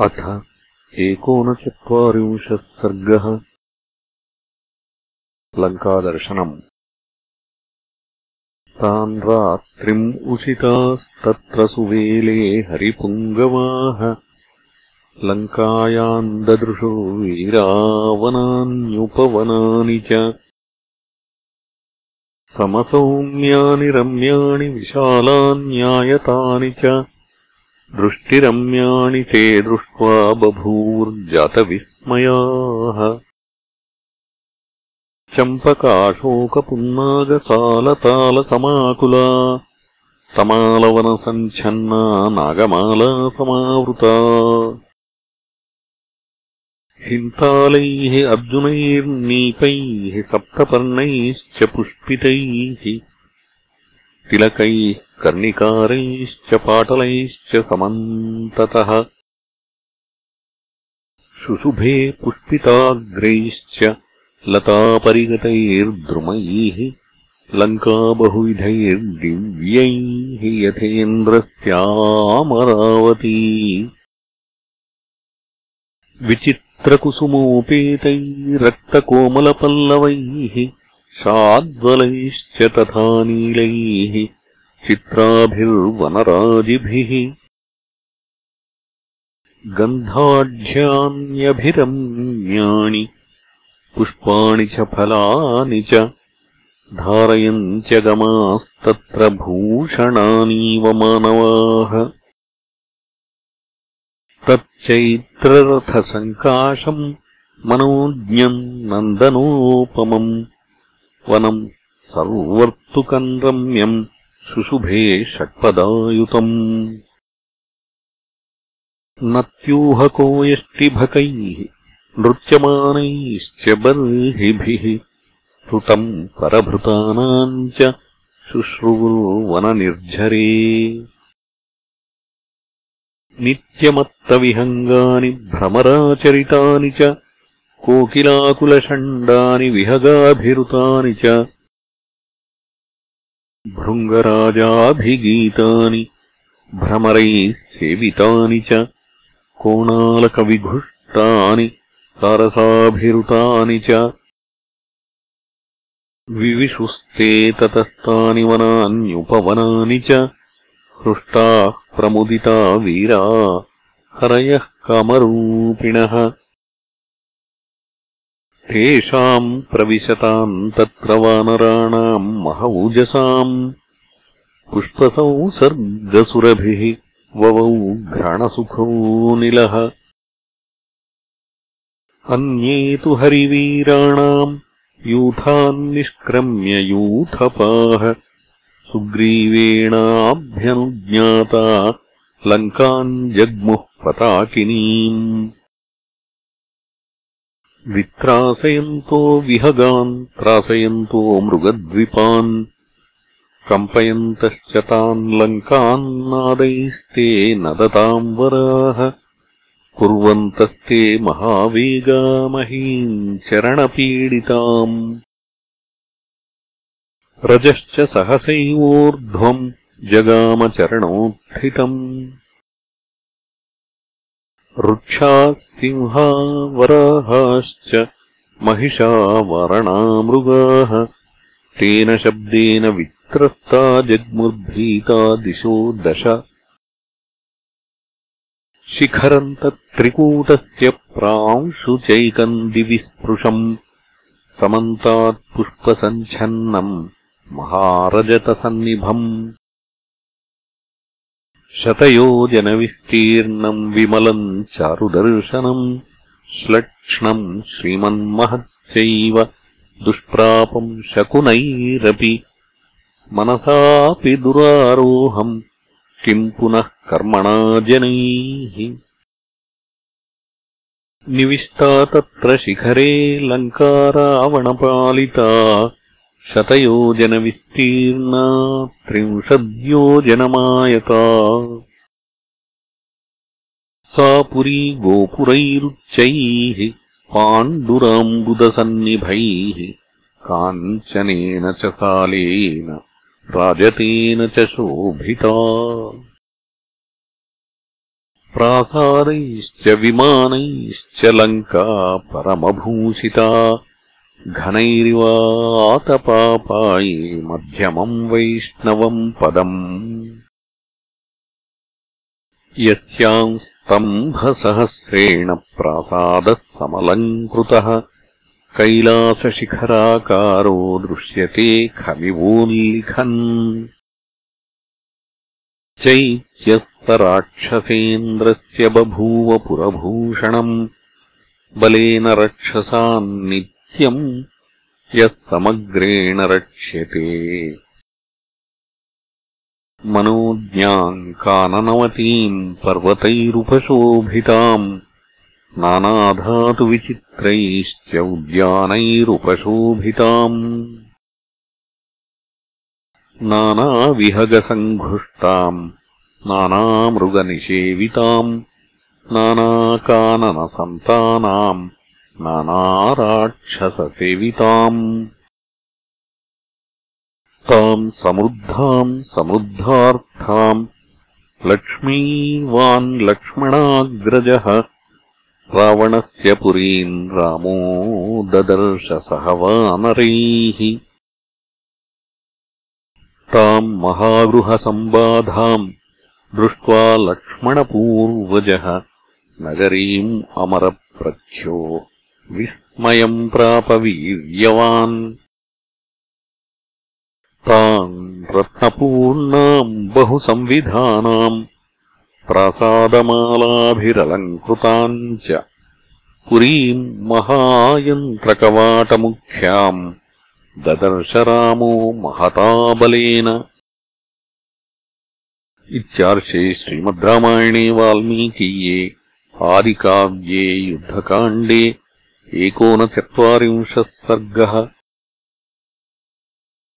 अथ एकोनचत्वारिंशः सर्गः लङ्कादर्शनम्। तान् रात्रिम् उषितास्तत्र सुवेले हरिपुङ्गवाः लङ्कायाम् ददृशो वीरावनान्युपवनानि च। समसौम्यानि रम्याणि विशालान्यायतानि च दृष्टिरम्याणि ते दृष्ट्वा बभूर्जातविस्मयाः। चम्पकाशोकपुन्नागसालतालसमाकुला तमालवनसञ्छन्ना नागमाला समावृता। हिन्तालैः अर्जुनैर्नीपैः सप्तपर्णैश्च पुष्पितैः तिलकैः कर्णिकारैश्च पाटलैश्च समन्ततः। शुशुभे पुष्पिताग्रैश्च लतापरिगतैर्द्रुमैः लङ्का बहुविधैर्दिव्यैः यथेन्द्रस्यामरावती विचित्रकुसुमोपेतैरक्तकोमलपल्लवैः शाद्वलैश्च तथा नीलैः चित्राभिर्वनराजिभिः गन्धाढ्यान्यभिरम्याणि पुष्पाणि च फलानि च धारयन्त्यगमास्तत्र भूषणानीव मानवाः तच्चैत्ररथसङ्काशम् मनोज्ञम् नन्दनोपमम् वनम् सर्वर्तुकम् रम्यम् शुशुभे षट्पदायुतम्। नत्यूहको यष्टिभकैः नृत्यमानैश्च बर्हिभिः हृतम् परभृतानाम् च शुश्रुवुर्वननिर्झरे। नित्यमत्तविहङ्गानि भ्रमराचरितानि च कोकिलाकुलषण्डानि विहगाभिरुतानि च भृङ्गराजाभिगीतानि भ्रमरैः सेवितानि च कोणालकविघुष्टानि तारसाभिरुतानि च विविशुस्ते ततस्तानि वनान्युपवनानि च हृष्टाः प्रमुदिता वीरा हरयः कमरूपिणः तेषाम् प्रविशताम् तत्र वानराणाम् महौजसाम् पुष्पसंसर्गसुरभिः ववौ घ्रणसुखोऽनिलः अन्ये तु हरिवीराणाम् यूथान्निष्क्रम्य यूथपाः। सुग्रीवेणाभ्यनुज्ञाता लङ्काम् जग्मुः पताकिनीम् वित्रासयन्तो विहगान् त्रासयन्तो मृगद्विपान् कम्पयन्तश्च तान् लङ्कान्नादैस्ते नदताम् वराः कुर्वन्तस्ते महावेगामहीम् चरणपीडिताम्। रजश्च सहसैवोर्ध्वम् जगामचरणोत्थितम् वृक्षाः सिंहा वराहाश्च महिषा वरणामृगाः तेन शब्देन वित्रस्ता जग्मुर्भीता दिशो दश। शिखरम् तत्त्रिकूटस्य प्रांशुचैकम् दिवि स्पृशम् समन्तात्पुष्पसञ्छन्नम् महारजतसन्निभम् शतयोजनविस्तीर्णम् विमलम् चारुदर्शनम् श्लक्ष्णम् श्रीमन्महच्चैव दुष्प्रापम् शकुनैरपि मनसापि दुरारोहम् किम् पुनः कर्मणा जनैः? निविष्टा तत्र शिखरे लङ्कारावणपालिता शतयोजनविस्तीर्णा त्रिंशद्योजनमायता सा पुरी गोपुरैरुच्चैः पाण्डुराम्बुदसन्निभैः काञ्चनेन च सालेन राजतेन च शोभिता। प्रासादैश्च विमानैश्च लङ्का परमभूषिता घनैरिवातपापाये मध्यमम् वैष्णवम् पदम् यस्याम् स्तम्भसहस्रेण प्रासादः समलङ्कृतः कैलासशिखराकारो दृश्यते खमिवोल्लिखन् चैत्यः स राक्षसेन्द्रस्य बभूव पुरभूषणम् बलेन रक्षसान्नित्यम् यः समग्रेण रक्ष्यते। मनोज्ञाम् काननवतीम् पर्वतैरुपशोभिताम् नानाधातुविचित्रैश्च उद्यानैरुपशोभिताम्। नानाविहगसङ्घुष्टाम् नानामृगनिषेविताम् नानाकाननसन्तानाम् नानाराक्षससेविताम्। ताम् समृद्धाम् समृद्धार्थाम्। लक्ष्मीवान् लक्ष्मणाग्रजः। रावणस्य पुरीम् रामो ददर्शसह वानरैः ताम् महागृहसम्बाधाम् दृष्ट्वा लक्ष्मणपूर्वजः। नगरीम् अमरप्रख्यो विस्मयम् प्रापवीर्यवान् ताम् रत्नपूर्णाम् बहुसंविधानाम् प्रासादमालाभिरलङ्कृताम् च पुरीम् महायन्त्रकवाटमुख्याम् ददर्श रामो महताबलेन। इत्यार्षे श्रीमद् रामायणे वाल्मीकीये आदिकाव्ये युद्धकाण्डे एकोनचत्वारिंशः सर्गः